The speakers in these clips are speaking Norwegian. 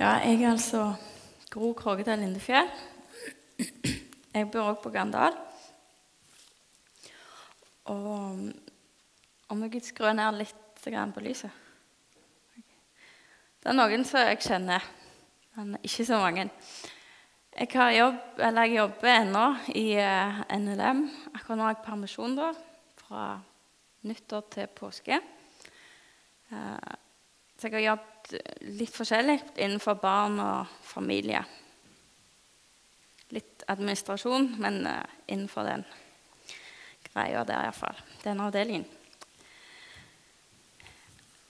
Ja, jeg er altså Gro Krogedal Lindefjell. Jeg bor også på Gandal. Og om jeg skrur ned litt på lyset Det er noen som jeg kjenner, men ikke så mange. Jeg, jobb, jeg jobber ennå i uh, NLM. Akkurat nå har jeg permisjon da, fra nyttår til påske. Så jeg har jobbet litt forskjellig innenfor barn og familie. Litt administrasjon, men uh, innenfor den greia der iallfall. Den avdelingen.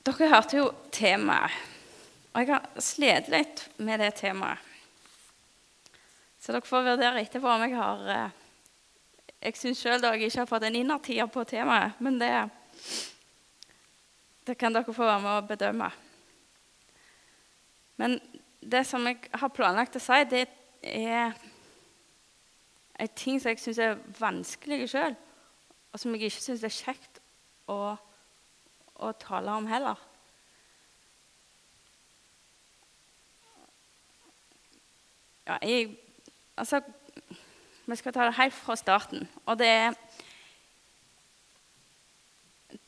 Dere hørte jo temaet, og jeg har slitt litt med det temaet. Så dere får vurdere etterpå om jeg har uh, Jeg syns sjøl jeg ikke har fått en innertier på temaet, men det det kan dere få være med å bedømme. Men det som jeg har planlagt å si, det er en ting som jeg syns er vanskelig sjøl, og som jeg ikke syns er kjekt å, å tale om heller. Ja, jeg, altså, vi skal ta det helt fra starten. Og det er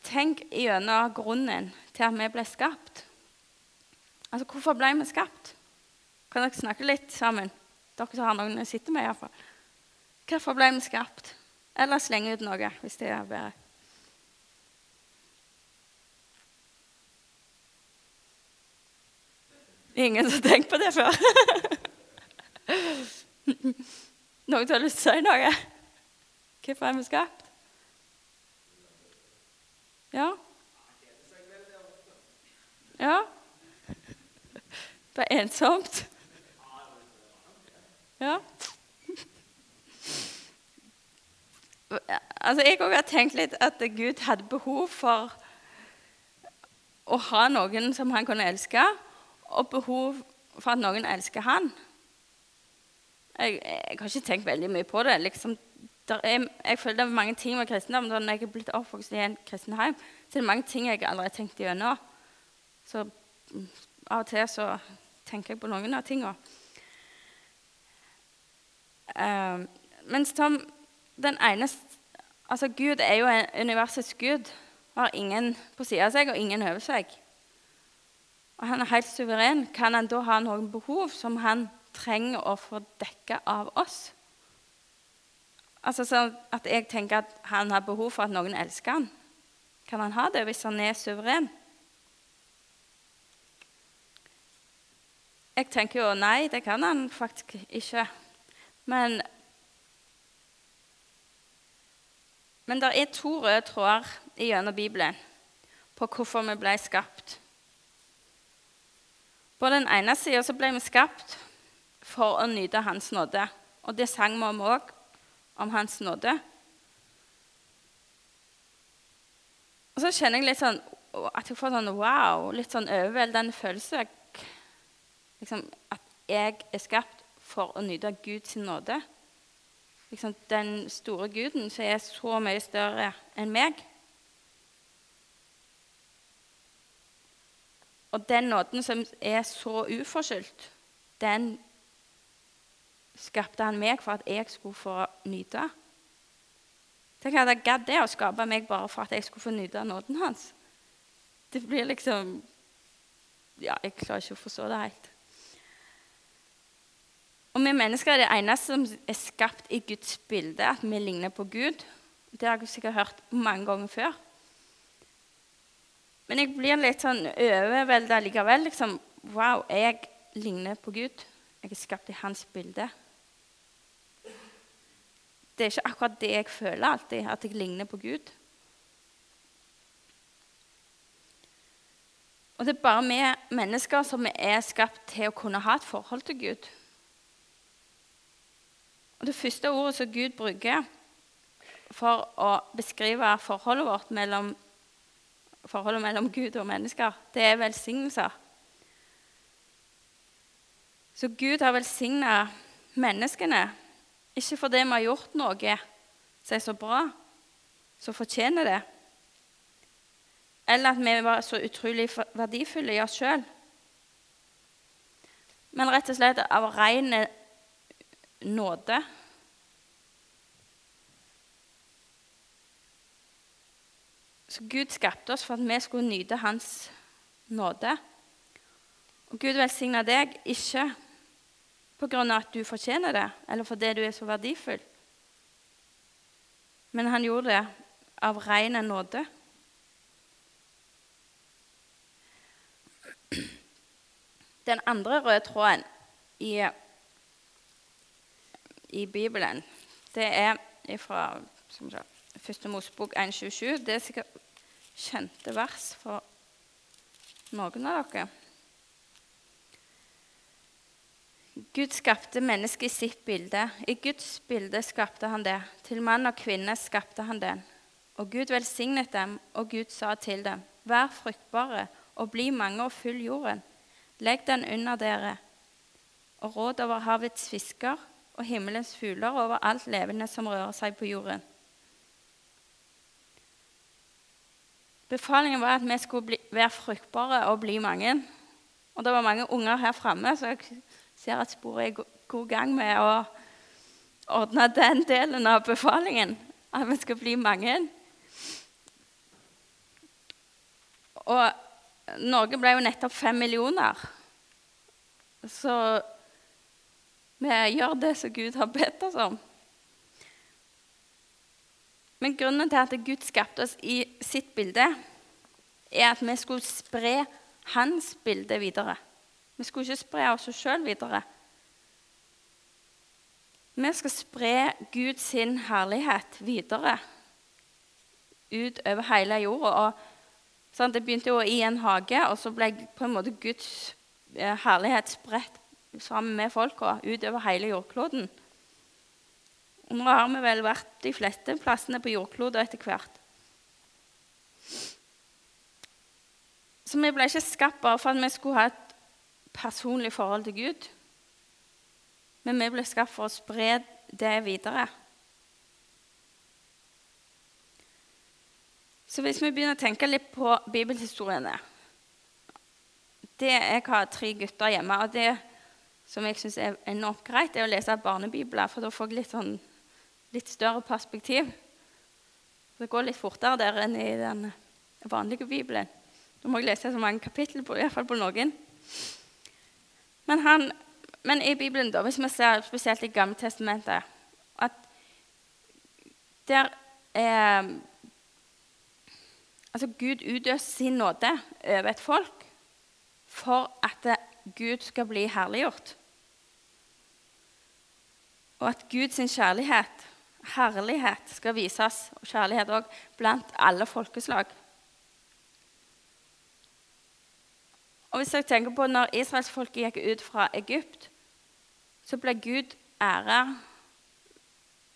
Tenk gjennom grunnen til at vi ble skapt. Altså, hvorfor ble vi skapt? Kan dere snakke litt sammen? Dere som har noen å sitte med, iallfall. Hvorfor ble vi skapt? Eller slenge ut noe, hvis det er bedre. Ingen som har tenkt på det før? Noen som har lyst til å si noe? Hvorfor er vi skapt? Ja. Ja. Det er ensomt. Ja. Altså, jeg òg har tenkt litt at Gud hadde behov for å ha noen som han kunne elske, og behov for at noen elsker han. Jeg, jeg har ikke tenkt veldig mye på det. liksom er, jeg føler det er mange ting med kristendom. Når jeg er blitt oppvokst i en kristen heim, så er det mange ting jeg aldri har tenkt gjennom. Så mm, av og til så tenker jeg på noen av tingene. Uh, men som den eneste Altså, Gud er jo universets gud. Har ingen på siden av seg og ingen over seg. Og han er helt suveren. Kan han da ha noen behov som han trenger å få dekka av oss? Altså sånn at jeg tenker at han har behov for at noen elsker han. Kan han ha det hvis han er suveren? Jeg tenker jo nei, det kan han faktisk ikke. Men, men det er to røde tråder gjennom Bibelen på hvorfor vi ble skapt. På den ene sida ble vi skapt for å nyte Hans nåde. Og det sang vi om òg om Hans nåde. Og så kjenner jeg litt sånn at jeg får sånn wow, litt sånn overveldende følelse. Liksom, at jeg er skapt for å nyte Guds nåde. Liksom, den store guden som er så mye større enn meg. Og den nåden som er så uforskyldt, den skapte han meg for at jeg skulle få nyte. Tenk at jeg gadd det å skape meg bare for at jeg skulle få nyte nåden hans. Det blir liksom Ja, jeg klarer ikke å forstå det helt. Og vi mennesker er det eneste som er skapt i Guds bilde, at vi ligner på Gud. Det har jeg sikkert hørt mange ganger før. Men jeg blir litt sånn overvelda likevel. Liksom, wow, jeg ligner på Gud. Jeg er skapt i hans bilde det er ikke akkurat det jeg føler alltid, at jeg ligner på Gud. Og det er bare vi mennesker som er skapt til å kunne ha et forhold til Gud. Og Det første ordet som Gud bruker for å beskrive forholdet vårt mellom, forholdet mellom Gud og mennesker, det er velsignelser. Så Gud har velsigna menneskene ikke fordi vi har gjort noe som er så bra, som fortjener det. Eller at vi var så utrolig verdifulle i oss sjøl. men rett og slett av ren nåde. Så Gud skapte oss for at vi skulle nyte Hans nåde. Og Gud velsigna deg ikke av at du fortjener det, eller fordi du er så verdifull. Men han gjorde det av ren nåde. Den andre røde tråden i, i Bibelen, det er fra Første Mosebok 1.27. Det er sikkert kjente vers for noen av dere. Gud skapte mennesket i sitt bilde. I Guds bilde skapte han det. Til mann og kvinne skapte han den. Og Gud velsignet dem, og Gud sa til dem.: Vær fruktbare og bli mange og fyll jorden. Legg den under dere, og råd over havets fisker og himmelens fugler over alt levende som rører seg på jorden. Befalingen var at vi skulle bli, være fruktbare og bli mange. Og det var mange unger her framme, så jeg ser at sporet er god gang med å ordne den delen av befalingen. At vi skal bli mange. Og Norge ble jo nettopp fem millioner. Så vi gjør det som Gud har bedt oss om. Men grunnen til at Gud skapte oss i sitt bilde, er at vi skulle spre hans bilde videre. Vi skulle ikke spre oss sjøl videre. Vi skal spre Guds herlighet videre ut over hele jorda. Og, sånn, det begynte jo i en hage, og så ble på en måte Guds eh, herlighet spredt sammen med folka utover hele jordkloden. Og nå har vi vel vært de fleste plassene på jordkloden etter hvert. Så vi ble ikke skapt bare for at vi skulle ha et personlig forhold til Gud. Men vi ble skapt for å spre det videre. Så hvis vi begynner å tenke litt på bibelhistoriene det Jeg har tre gutter hjemme, og det som jeg syns er enormt greit, er å lese barnebibler, for da får jeg litt sånn litt større perspektiv. Det går litt fortere der enn i den vanlige Bibelen. Da må jeg lese så mange kapitler, iallfall på noen. Men, han, men i Bibelen, da, hvis vi ser spesielt i Gammeltestamentet at der er Altså, Gud utøser sin nåde over et folk for at Gud skal bli herliggjort. Og at Guds kjærlighet herlighet skal vises, og kjærlighet òg, blant alle folkeslag. Og hvis jeg tenker på Når israelsfolket gikk ut fra Egypt, så ble Gud æra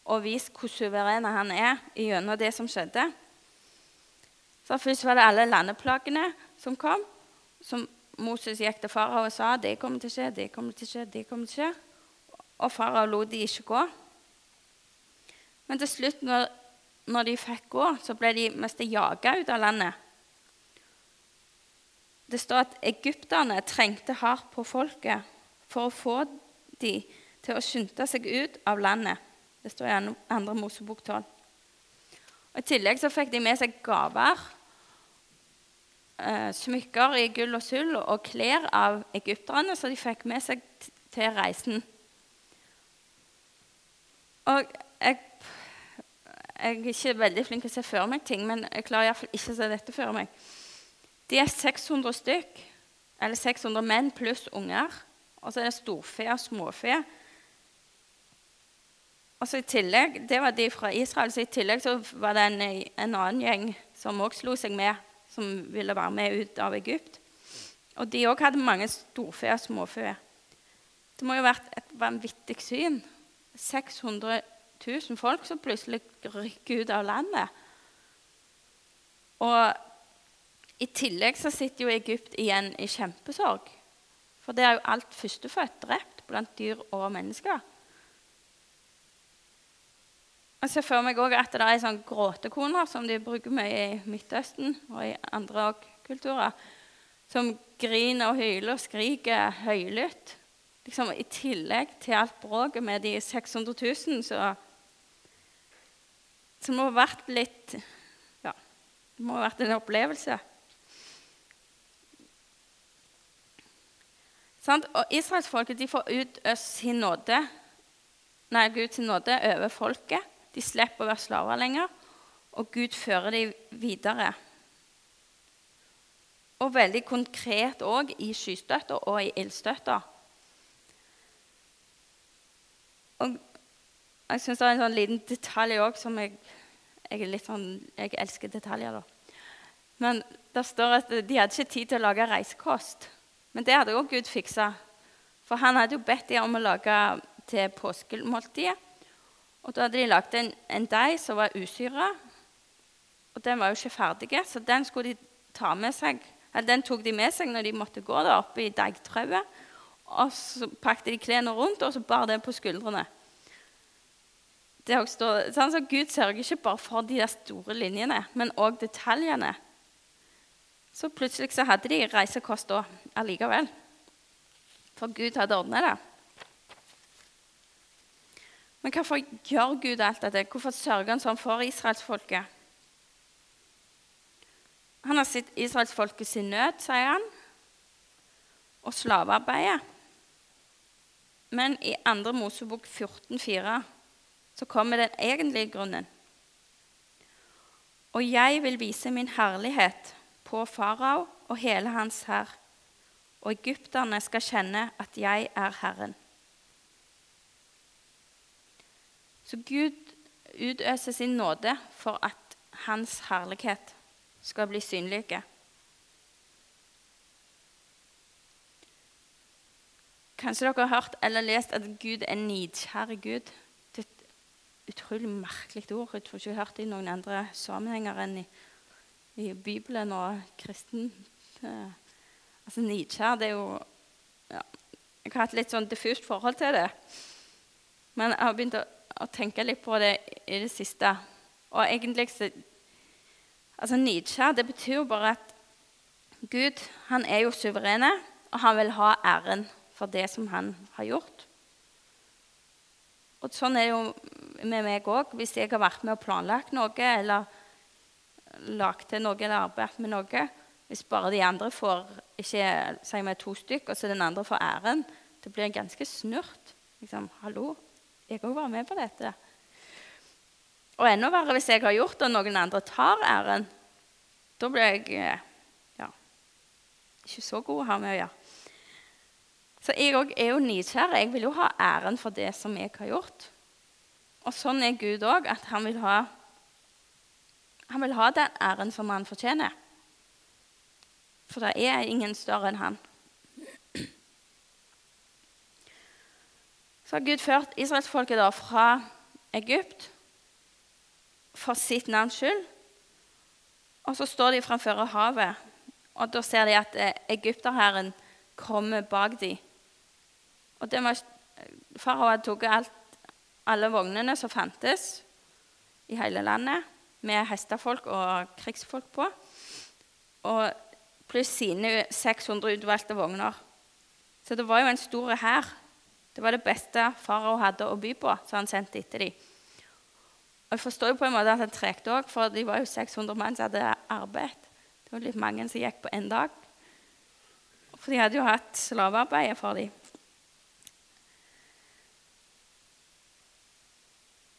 og vist hvor suveren han er gjennom det som skjedde. Så Først var det alle landeplagene som kom. Som Moses gikk til farao og sa det kommer til å skje, det kommer til å skje, det kommer til å skje. Og farao lot de ikke gå. Men til slutt, når, når de fikk gå, så ble de mest jaga ut av landet. Det står at egypterne trengte hardt på folket for å få dem til å skynde seg ut av landet. Det står i andre Mosebok 12. Og I tillegg så fikk de med seg gaver, eh, smykker i gull og sølv og klær av egypterne, så de fikk med seg til reisen. Og jeg jeg er ikke veldig flink til å se for meg ting, men jeg klarer iallfall ikke å se dette for meg. De er 600 stykk, eller 600 menn pluss unger. Og så er det storfe og småfe. Og så i tillegg, Det var de fra Israel. så I tillegg så var det en, en annen gjeng som også slo seg med, som ville være med ut av Egypt. Og de òg hadde mange storfe og småfe. Det må jo ha vært et vanvittig syn. 600 000 folk som plutselig rykker ut av landet. Og i tillegg så sitter jo Egypt igjen i kjempesorg. For det er jo alt førstefødt drept blant dyr og mennesker. Jeg ser for meg også at det er sånn gråtekoner som de bruker mye i Midtøsten og i andre kulturer, som griner og hyler og skriker høylytt liksom, I tillegg til alt bråket med de 600 000, så, som det må ha vært litt Ja, det må ha vært en opplevelse. Sant? Og Israelsfolket får utøst sin nåde, nei, Guds nåde over folket. De slipper å være slaver lenger, og Gud fører dem videre. Og veldig konkret òg i skystøtta og i ildstøtta. Og jeg syns det er en sånn liten detalj òg som jeg, jeg sånn, jeg elsker detaljer. da. Men det står at de hadde ikke tid til å lage reisekost. Men det hadde òg Gud fiksa. For han hadde jo bedt dem om å lage til påskemåltidet. Og da hadde de lagd en, en deig som var usyra. Og den var jo ikke ferdig, så den de ta med seg. Eller den tok de med seg når de måtte gå der oppe i deigtrauet. Og så pakket de klærne rundt og så bar det på skuldrene. Det står, sånn så Gud sørger ikke bare for de der store linjene, men òg detaljene. Så plutselig så hadde de reisekost da allikevel. For Gud hadde ordna det. Men hvorfor gjør Gud alt dette? Hvorfor sørger han sånn for israelsfolket? Han har sett israelsfolket sin nød, sier han, og slavearbeidet. Men i 2. Mosebok 14,4 så kommer den egentlige grunnen. Og jeg vil vise min herlighet på farao og hele hans hær, og egypterne skal kjenne at jeg er Herren. Så Gud utøser sin nåde for at hans herlighet skal bli synlige. Kanskje dere har hørt eller lest at Gud er nidkjære Gud. Det er et utrolig merkelig ord. Jeg tror ikke jeg har hørt det i noen andre sammenhenger enn i, i Bibelen og kristen. Eh, altså Nidkjær det er jo ja, Jeg har hatt litt sånn diffust forhold til det. Men jeg har begynt å, å tenke litt på det i det siste. Og egentlig så Altså Nidkjær det betyr jo bare at Gud han er jo suverene, og han vil ha æren for det som han har gjort. Og Sånn er det jo med meg òg. Hvis jeg har vært med og planlagt noe eller lagd til noe eller arbeide med noe Hvis bare de andre får ikke si meg to stykker, og så den andre får æren, det blir ganske snurt. Liksom, Hallo, jeg òg var med på dette. Og enda verre hvis jeg har gjort det, og noen andre tar æren. Da blir jeg eh, ja, ikke så god å ha med å gjøre. Så jeg òg er jo nysgjerrig. Jeg vil jo ha æren for det som jeg har gjort. Og sånn er Gud òg, at han vil, ha, han vil ha den æren som han fortjener. For det er ingen større enn han. Så har Gud ført israelsfolket fra Egypt for sitt navns skyld. Og så står de framfor havet, og da ser de at eh, egypterherren kommer bak dem. Og det var, Farao hadde tatt alle vognene som fantes i hele landet, med hestefolk og krigsfolk på, og pluss sine 600 utvalgte vogner. Så det var jo en stor hær. Det var det beste farao hadde å by på, så han sendte etter dem. Og Jeg forstår jo på en måte at han trekte òg, for de var jo 600 mann som hadde arbeid. Det var litt mange som gikk på én dag. For de hadde jo hatt slavearbeid for dem.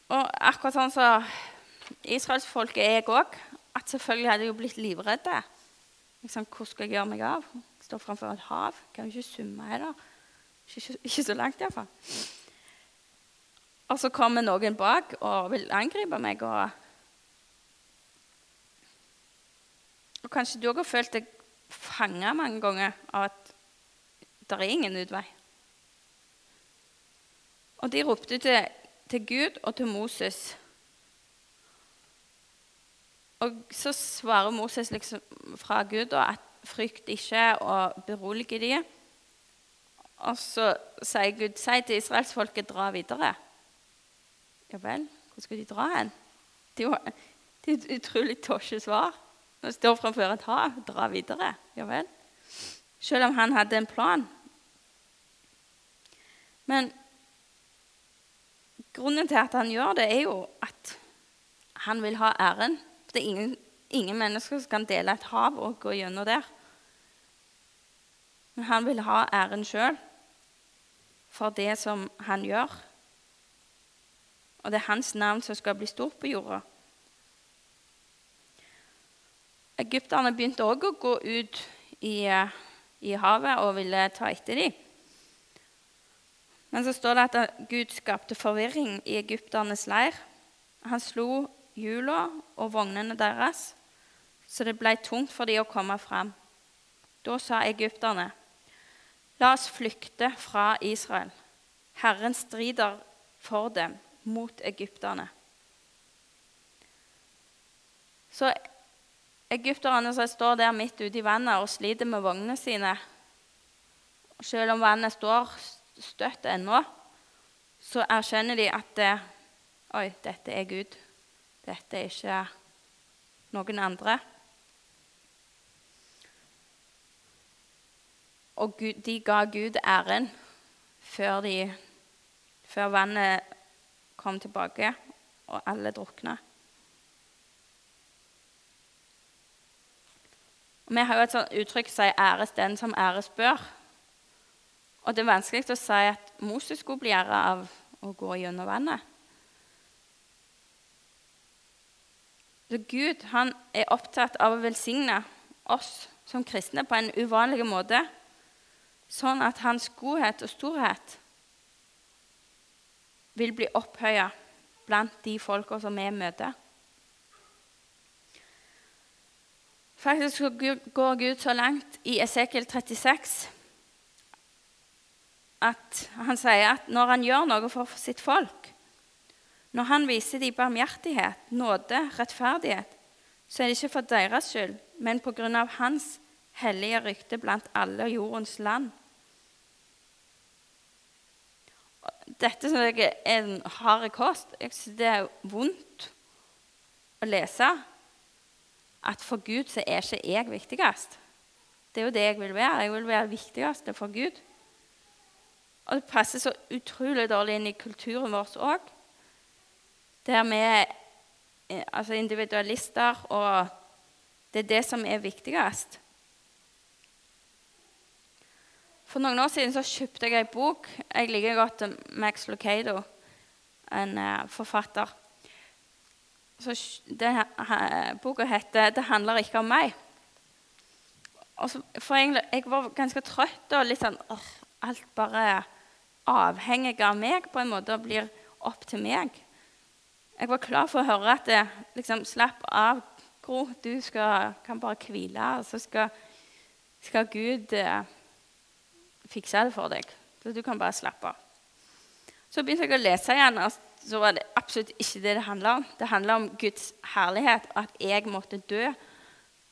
Og akkurat sånn så israelsfolket er jeg òg, at selvfølgelig hadde jeg jo blitt livredde. Liksom, hvor skal jeg gjøre meg av? Jeg står framfor et hav. Kan jo ikke summe heller. Ikke, ikke så langt, iallfall. Og så kommer noen bak og vil angripe meg. Og, og kanskje du òg har følt deg fanga mange ganger av at det er ingen utvei. Og de ropte til til Gud og til Moses. Og så svarer Moses liksom fra Gud da, at frykt ikke, og beroliger dem. Og så sier Gud si til israelsfolket dra videre. Ja vel, hvor skal de dra hen? Det er det er et utrolig tosje svar. Når de står framfor et hav, dra videre. Ja vel. Selv om han hadde en plan. Men grunnen til at han gjør det, er jo at han vil ha æren. Det er ingen, ingen mennesker som kan dele et hav og gå gjennom der. Men han vil ha æren sjøl for det som han gjør. Og det er hans navn som skal bli stort på jorda. Egypterne begynte òg å gå ut i, i, havet og ville ta etter dem. Men så står det at Gud skapte forvirring i egypternes leir. Han slo hjula og vognene deres, så det ble tungt for dem å komme fram. Da sa egypterne, 'La oss flykte fra Israel.' Herren strider for dem mot egypterne. Så egypterne som står der midt ute i vannet og sliter med vognene sine Selv om vannet står støtt ennå, så erkjenner de at Oi, dette er Gud. Dette er ikke noen andre. Og Gud, de ga Gud æren før, de, før vannet kom tilbake, og alle drukna. Og vi har jo et sånt uttrykk som sier 'æres den som æres bør'. Og det er vanskelig å si at Moses skulle bli æra av å gå gjennom vannet. Så Gud han er opptatt av å velsigne oss som kristne på en uvanlig måte, sånn at hans godhet og storhet vil bli opphøya blant de folka som vi møter. Faktisk går Gud så langt i Esekiel 36 at han sier at når han gjør noe for sitt folk, når han viser dem barmhjertighet, nåde, rettferdighet, så er det ikke for deres skyld, men på grunn av hans hellige rykte blant alle jordens land. Dette som er en hard kost. Jeg synes det er vondt å lese at for Gud så er ikke jeg viktigst. Det er jo det jeg vil være. Jeg vil være viktigst for Gud. Og det passer så utrolig dårlig inn i kulturen vår òg, der vi er eh, altså individualister, og det er det som er viktigst. For noen år siden så kjøpte jeg ei bok. Jeg liker godt Max Lucado, en uh, forfatter. Så det, Boka heter 'Det handler ikke om meg'. For egentlig, jeg, var ganske trøtt og litt sånn Alt bare avhengig av meg på en måte og blir opp til meg. Jeg var klar for å høre at det, liksom, Slapp av, Gro. Du skal, kan bare hvile, og så skal, skal Gud eh, fikse det for deg. Så du kan bare slappe av. Så begynte jeg å lese igjen. og så var det absolutt ikke det det handla om. Det handla om Guds herlighet, og at jeg måtte dø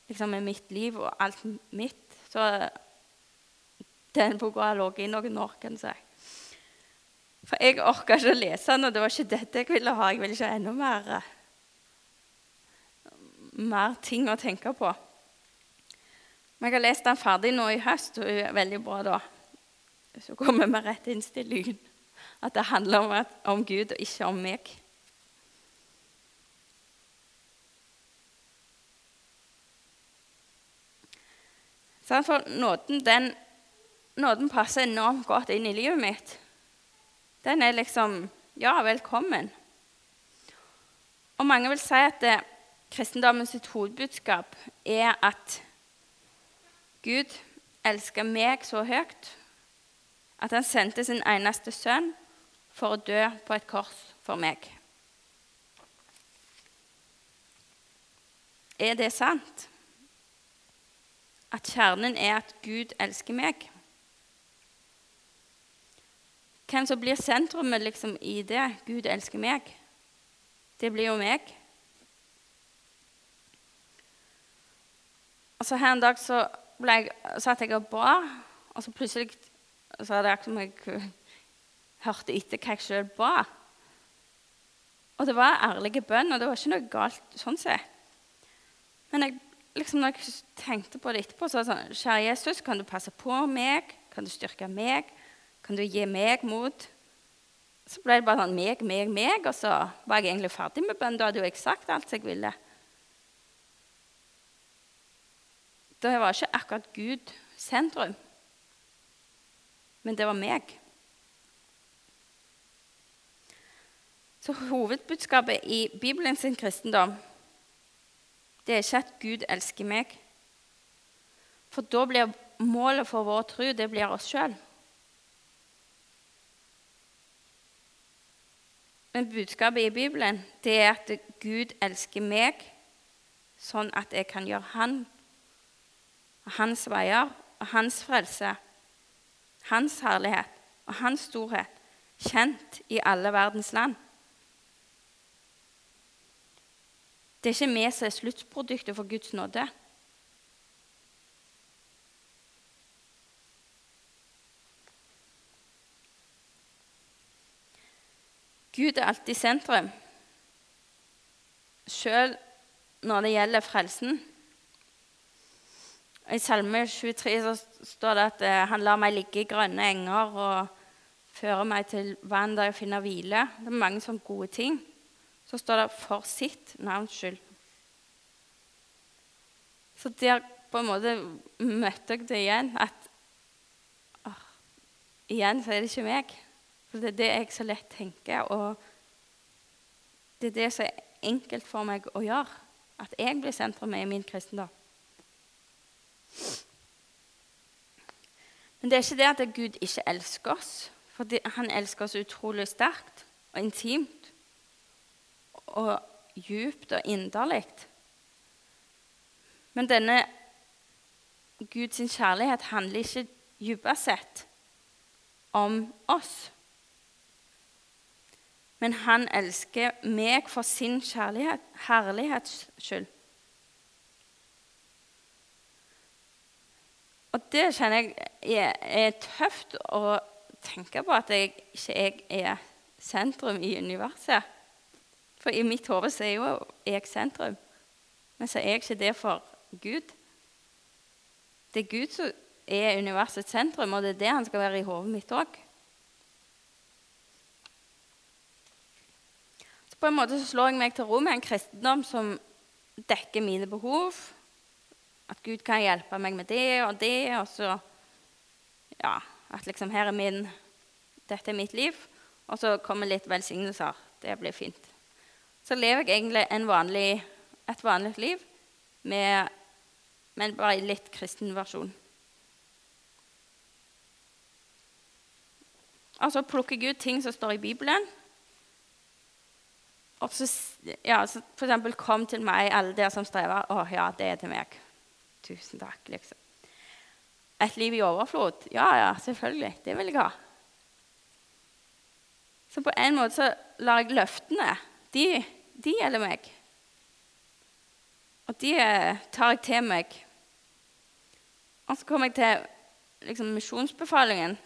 liksom, med mitt liv og alt mitt. Så den boka har ligget i noen år, kan du si. For jeg orka ikke å lese den, og det var ikke dette jeg ville ha. Jeg ville ikke ha enda mer, mer ting å tenke på. Men jeg har lest den ferdig nå i høst, og det er veldig bra da. Så kommer vi rett inn til lyn. At det handler om, at, om Gud og ikke om meg. For nåden, den, nåden passer enormt godt inn i livet mitt. Den er liksom Ja, velkommen. Og mange vil si at det, kristendommens hovedbudskap er at Gud elsker meg så høyt at han sendte sin eneste sønn for å dø på et kors for meg. Er det sant? At kjernen er at Gud elsker meg? Hvem som blir sentrumet liksom, i det? Gud elsker meg. Det blir jo meg. Og så Her en dag så jeg, satt jeg og ba, og så plutselig så var det akkurat som jeg hørte etter hva jeg sjøl ba. Og det var ærlige bønn, og det var ikke noe galt sånn sett. Men jeg, liksom, når jeg tenkte på det etterpå, så var det sånn Kjære Jesus, kan du passe på meg? Kan du styrke meg? Kan du gi meg mot? Så ble det bare sånn meg, meg, meg, og så var jeg egentlig ferdig med bønn. Da hadde jo jeg sagt alt jeg ville. Da var ikke akkurat Gud sentrum, men det var meg. Så hovedbudskapet i Bibelen sin kristendom det er ikke at Gud elsker meg. For da blir målet for vår tro det blir oss sjøl. Men budskapet i Bibelen det er at Gud elsker meg sånn at jeg kan gjøre Han og Hans veier og Hans frelse, Hans herlighet og Hans storhet kjent i alle verdens land. Det er ikke vi som er sluttproduktet for Guds nåde. Gud er alltid sentrum, sjøl når det gjelder frelsen. I Salme 23 så står det at eh, han lar meg ligge i grønne enger og fører meg til vann der jeg finner hvile. Det er mange sånne gode ting. Så står det 'for sitt navns skyld'. Så der på en måte møtte jeg det igjen at å, Igjen så er det ikke meg. For det er det jeg så lett tenker, og det er det som er enkelt for meg å gjøre. At jeg blir sentrumet i min kristendom. Men det er ikke det at Gud ikke elsker oss. For han elsker oss utrolig sterkt og intimt og djupt og inderlig. Men denne Guds kjærlighet handler ikke dypest sett om oss. Men han elsker meg for sin kjærlighet, herlighets skyld. Og det kjenner jeg er, er tøft å tenke på, at jeg ikke jeg er sentrum i universet. For i mitt hode er jo jeg sentrum, men så er jeg ikke det for Gud. Det er Gud som er universets sentrum, og det er det han skal være i hodet mitt òg. På en måte så slår jeg meg til ro med en kristendom som dekker mine behov. At Gud kan hjelpe meg med det og det. Og så ja, at liksom her er min Dette er mitt liv. Og så kommer litt velsignelser. Det blir fint. Så lever jeg egentlig vanlig, et vanlig liv, med, men bare i litt kristen versjon. Og så plukker ut ting som står i Bibelen, og så, ja, så for eksempel, kom til meg, alle dere som strever. Å ja, det er til meg. Tusen takk, liksom. Et liv i overflod? Ja, ja, selvfølgelig. Det vil jeg ha. Så på en måte så lar jeg løftene De, de gjelder meg. Og de tar jeg til meg. Og så kommer jeg til liksom, misjonsbefalingen.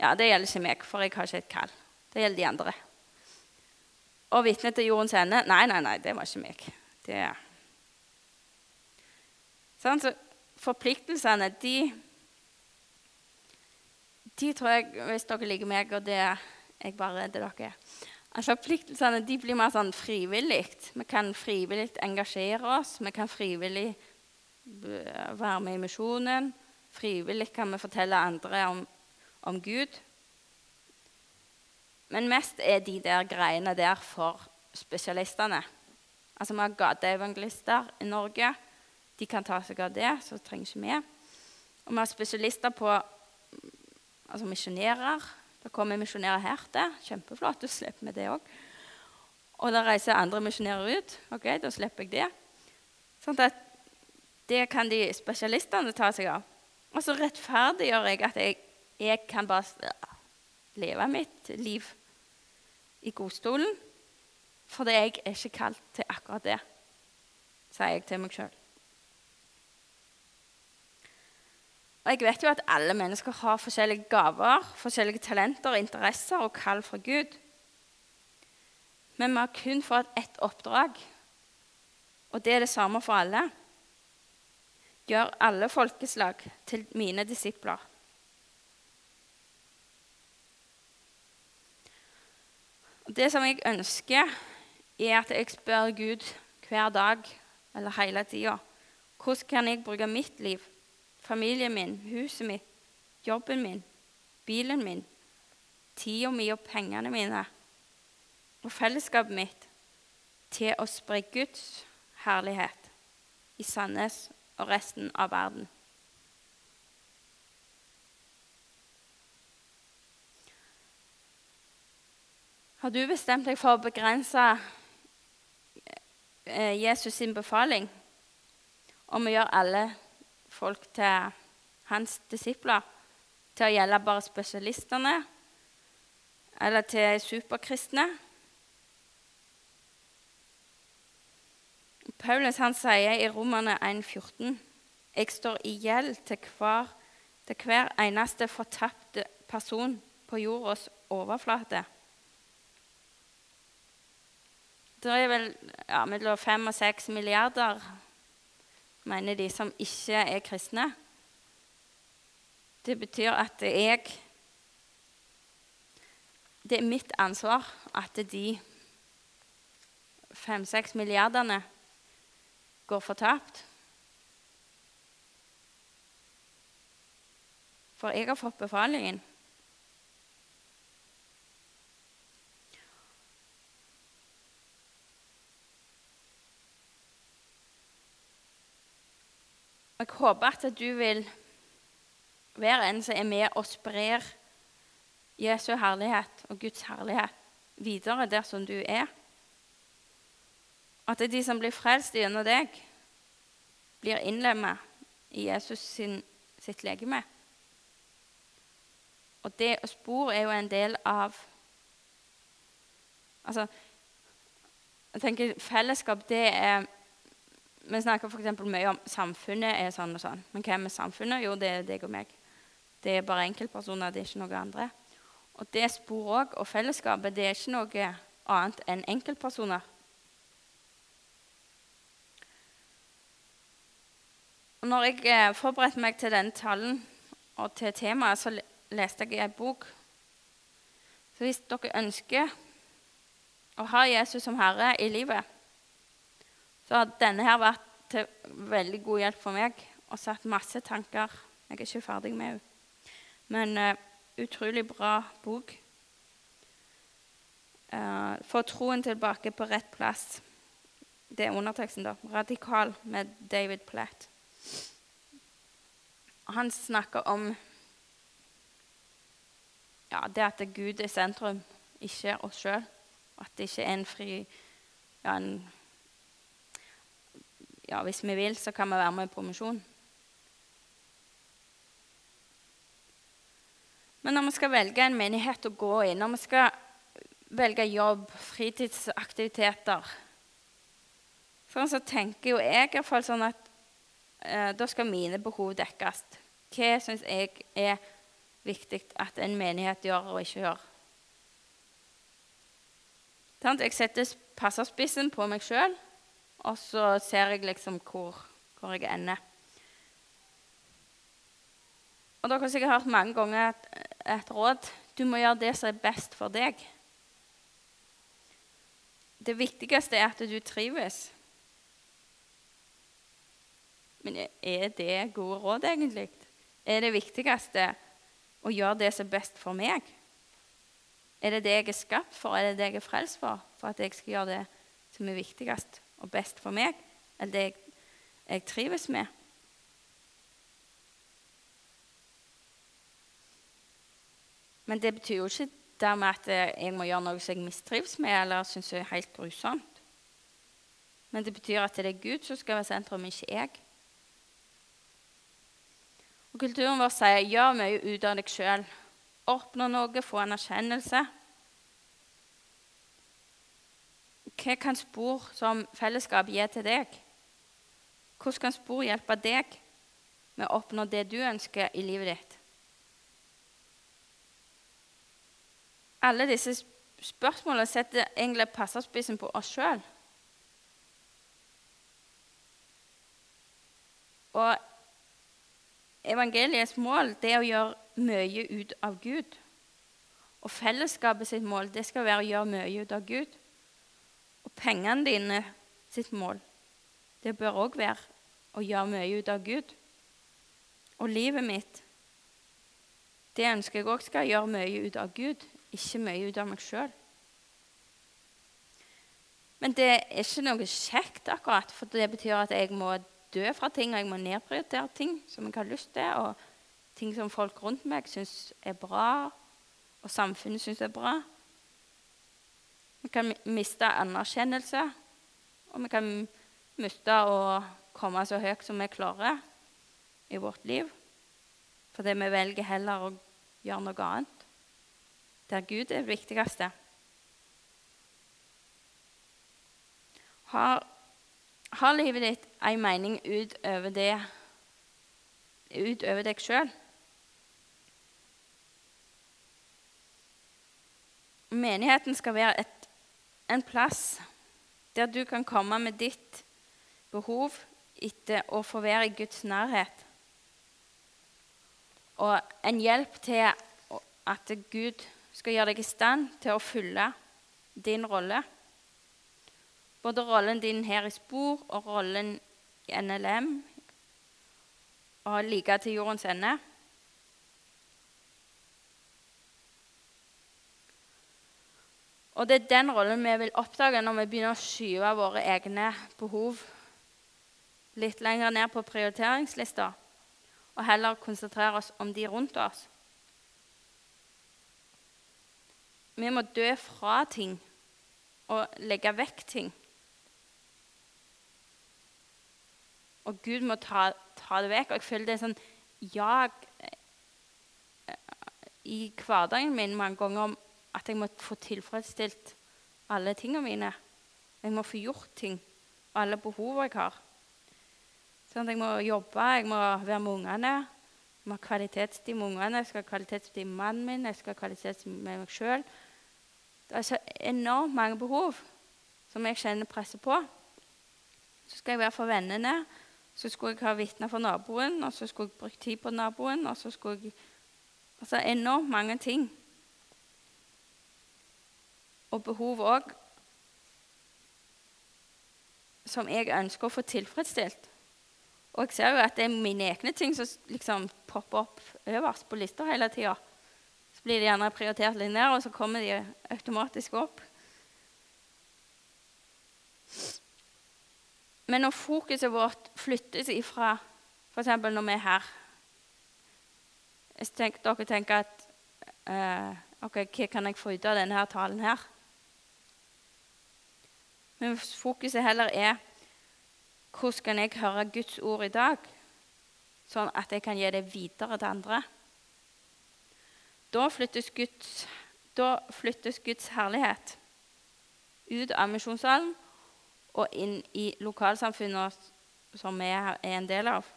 Ja, det gjelder ikke meg, for jeg har ikke et kall. Det gjelder de andre. Og vitne til jordens ende Nei, nei, nei, det var ikke meg. Det sånn, så Forpliktelsene, de De tror jeg, hvis dere liker meg, og det jeg bare redder dere Altså, Forpliktelsene de blir mer sånn frivillig. Vi kan frivillig engasjere oss. Vi kan frivillig være med i misjonen. Frivillig kan vi fortelle andre om, om Gud. Men mest er de der greiene der for spesialistene. Altså Vi har gateevangelister i Norge. De kan ta seg av det, så trenger ikke vi. Og vi har spesialister på altså misjonærer. Det kommer misjonærer her til. Kjempeflott. Da slipper vi det òg. Og da reiser andre misjonærer ut. Ok, Da slipper jeg det. Sånn at det kan de spesialistene ta seg av. Og så rettferdiggjør jeg at jeg, jeg kan bare leve mitt liv i godstolen. For jeg er ikke kalt til akkurat det, sier jeg til meg sjøl. Og jeg vet jo at alle mennesker har forskjellige gaver, forskjellige talenter, interesser og kall fra Gud. Men vi har kun fått ett oppdrag, og det er det samme for alle. Gjør alle folkeslag til mine disipler. Det som jeg ønsker, er at jeg spør Gud hver dag eller hele tida hvordan kan jeg bruke mitt liv, familien min, huset mitt, jobben min, bilen min, tida mi og pengene mine og fellesskapet mitt til å spre Guds herlighet i Sandnes og resten av verden. Har du bestemt deg for å begrense eh, Jesus sin befaling om å gjøre alle folk til hans disipler, til å gjelde bare spesialistene eller til superkristne? Paulus han sier i Romerne 1,14.: Jeg står i gjeld til hver, til hver eneste fortapte person på jordas overflate. Det er vel ja, mellom fem og seks milliarder, mener de, som ikke er kristne. Det betyr at jeg Det er mitt ansvar at de fem-seks milliardene går fortapt. For jeg har fått befalingen. Jeg håper at du vil være en som er med og sprer Jesu herlighet og Guds herlighet videre der som du er. At det er de som blir frelst gjennom deg, blir innlemmet i Jesus sin, sitt legeme. Og det spor er jo en del av Altså, jeg tenker Fellesskap, det er vi snakker f.eks. mye om samfunnet er sånn og sånn. Men hvem er samfunnet? Jo, det er deg og meg. Det er bare enkeltpersoner, det er ikke noe andre. Og det sporet òg, og fellesskapet, det er ikke noe annet enn enkeltpersoner. Og når jeg eh, forberedte meg til denne talen og til temaet, så leste jeg i en bok. Så hvis dere ønsker å ha Jesus som herre i livet, så denne her vært til veldig god hjelp for meg og satt masse tanker. Jeg er ikke ferdig med henne. Men uh, utrolig bra bok. Uh, Få troen tilbake på rett plass. Det er underteksten, da. 'Radikal' med David Platt. Han snakker om ja, det at Gud er sentrum, ikke oss sjøl. At det ikke er en fri ja, en ja, hvis vi vil, så kan vi være med på misjon. Men når vi skal velge en menighet å gå i, når vi skal velge jobb, fritidsaktiviteter sånn så tenker jo jeg i hvert fall sånn at eh, da skal mine behov dekkes. Hva syns jeg er viktig at en menighet gjør og ikke gjør? Jeg setter passerspissen på meg sjøl og så ser jeg liksom hvor, hvor jeg ender. Og Dere har sikkert hørt mange ganger et, et råd du må gjøre det som er best for deg. Det viktigste er at du trives. Men er det gode råd, egentlig? Er det viktigste å gjøre det som er best for meg? Er det det jeg er skapt for, er det det jeg er frelst for? For at jeg skal gjøre det som er viktigst og best for meg, eller det jeg, jeg trives med. Men det betyr jo ikke dermed at jeg må gjøre noe som jeg mistrives med eller syns er helt grusomt. Men det betyr at det er Gud som skal være sentrum, ikke jeg. Og Kulturen vår sier 'gjør mye ut av deg sjøl'. Oppnå noe, få en erkjennelse. Hva kan spor som fellesskap gi til deg? Hvordan kan spor hjelpe deg med å oppnå det du ønsker i livet ditt? Alle disse spørsmålene setter egentlig passerspissen på oss sjøl. Og evangeliets mål det er å gjøre mye ut av Gud. Og fellesskapet sitt mål det skal være å gjøre mye ut av Gud. Og pengene dine sitt mål det bør òg være å gjøre mye ut av Gud. Og livet mitt det ønsker jeg òg skal gjøre mye ut av Gud, ikke mye ut av meg sjøl. Men det er ikke noe kjekt, akkurat, for det betyr at jeg må dø fra ting, og jeg må nedprioritere ting som jeg har lyst til, og ting som folk rundt meg syns er bra, og samfunnet syns er bra. Vi kan miste anerkjennelse, og vi kan miste å komme så høyt som vi klarer i vårt liv. Fordi vi velger heller å gjøre noe annet. Der Gud er det viktigste. Har, har livet ditt en mening utover det utover deg sjøl? Menigheten skal være et, en plass der du kan komme med ditt behov etter å få være i Guds nærhet. Og en hjelp til at Gud skal gjøre deg i stand til å fylle din rolle. Både rollen din her i Spor og rollen i NLM og like til jordens ende. Og det er den rollen vi vil oppdage når vi begynner å skyve våre egne behov litt lenger ned på prioriteringslista, og heller konsentrere oss om de rundt oss. Vi må dø fra ting og legge vekk ting. Og Gud må ta, ta det vekk. Og jeg føler det er sånn jag eh, i hverdagen min mange ganger om at jeg må få tilfredsstilt alle tingene mine. Jeg må få gjort ting. Alle behov jeg har. Sånn at jeg må jobbe, jeg må være med ungene. Jeg må ha kvalitetstid med ungene, jeg skal ha kvalitetstid med mannen min, jeg skal ha kvalitetstid med meg sjøl. Det er så enormt mange behov som jeg kjenner presset på. Så skal jeg være for vennene. Så skulle jeg ha vitner for naboen, og så skulle jeg bruke tid på naboen. og så skulle jeg... Altså enormt mange ting og behov òg som jeg ønsker å få tilfredsstilt. Og jeg ser jo at det er mine egne ting som liksom popper opp øverst på lista hele tida. Så blir de gjerne prioritert litt ned, og så kommer de automatisk opp. Men når fokuset vårt flyttes ifra f.eks. når vi er her Hvis dere tenker at eh, ok, Hva kan jeg få ut av denne talen her? Men fokuset heller er hvordan kan jeg høre Guds ord i dag, sånn at jeg kan gi det videre til andre. Da flyttes Guds, da flyttes Guds herlighet ut av misjonssalen og inn i lokalsamfunnet som vi er en del av.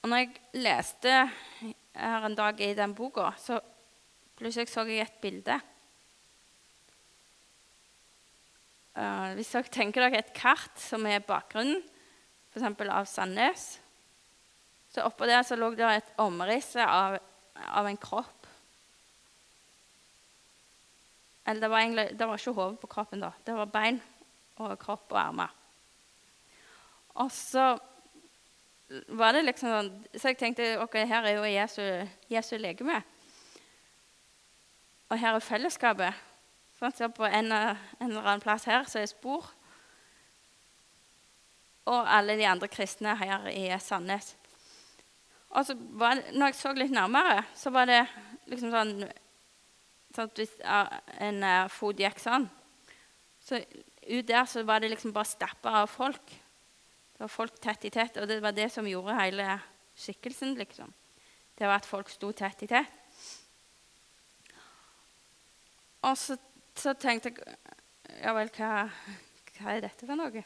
Og når jeg leste her en dag i den boka, så plutselig så jeg et bilde. Uh, hvis dere tenker dere et kart som er bakgrunnen, f.eks. av Sandnes så Oppå der så lå det et omriss av, av, en kropp. Eller det var, egentlig, det var ikke hodet på kroppen, da. Det var bein og kropp og armer. Og så var det liksom sånn Så jeg tenkte ok, her er jo Jesu, Jesu legeme. Og her er fellesskapet. Så på en, en, eller annen plass her så er spor. Og alle de andre kristne her i Sandnes. Og så var det, når jeg så litt nærmere, så var det liksom sånn, sånn at Hvis en uh, fot gikk sånn, så ut der så var det liksom bare stappa av folk. Det var folk tett i tett, og det var det som gjorde hele skikkelsen, liksom. Det var at folk sto tett i tett. Og så så tenkte jeg Ja vel, hva, hva, er dette for noe?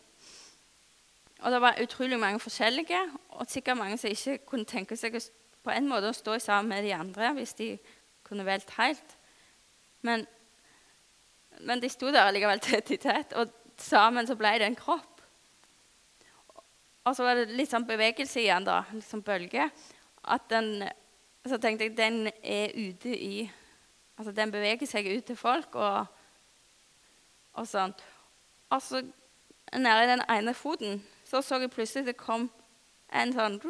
Og det var utrolig mange forskjellige, og sikkert mange som ikke kunne tenke seg på en måte å stå sammen med de andre hvis de kunne valgt helt. Men, men de sto der likevel tett i tett, og sammen så ble det en kropp. Og så var det litt sånn bevegelse igjen, da, litt sånn bølge. At den så tenkte jeg den er ute i Altså den beveger seg ut til folk og, og sånn. Og så nede i den ene foten så så jeg plutselig det kom en sånn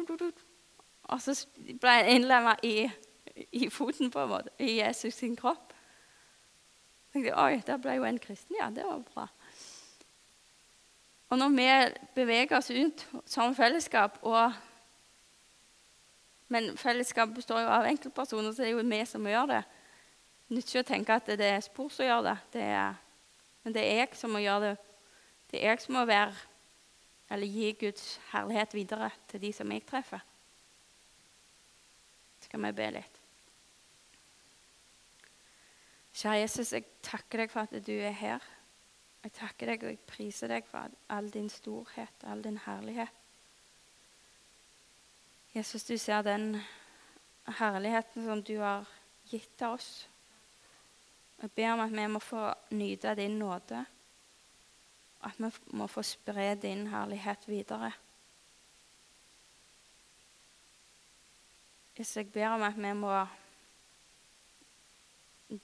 Og så ble jeg innlemma i, i, foten, på en måte, i Jesus sin kropp. Så tenkte, jeg, Oi, der ble jo en kristen. Ja, det var bra. Og når vi beveger oss ut som fellesskap og Men fellesskapet består jo av enkeltpersoner, så det er jo vi som gjør det. Ikke å tenke at det er spor som gjør det. det er, men det er jeg som må gjøre det. Det er jeg som må være Eller gi Guds herlighet videre til de som jeg treffer. Skal vi be litt? Kjære Jesus, jeg takker deg for at du er her. Jeg takker deg og jeg priser deg for all din storhet, all din herlighet. Jesus, du ser den herligheten som du har gitt til oss. Jeg ber om at vi må få nyte din nåde. At vi må få spre din herlighet videre. Hvis jeg ber om at vi må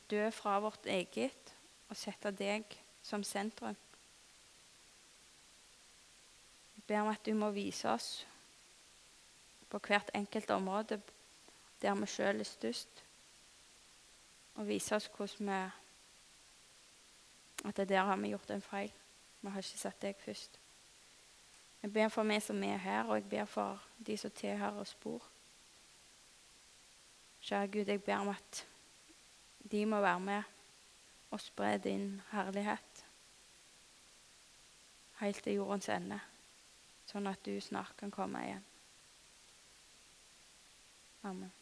dø fra vårt eget og sette deg som sentrum. Jeg ber om at du må vise oss på hvert enkelt område der vi sjøl er størst, og vise oss hvordan vi At det der har vi gjort en feil. Vi har ikke satt deg først. Jeg ber for meg som er her, og jeg ber for de som tilhører spor. Kjære Gud, jeg ber om at de må være med og spre din herlighet helt til jordens ende, sånn at du snart kan komme igjen. Amen.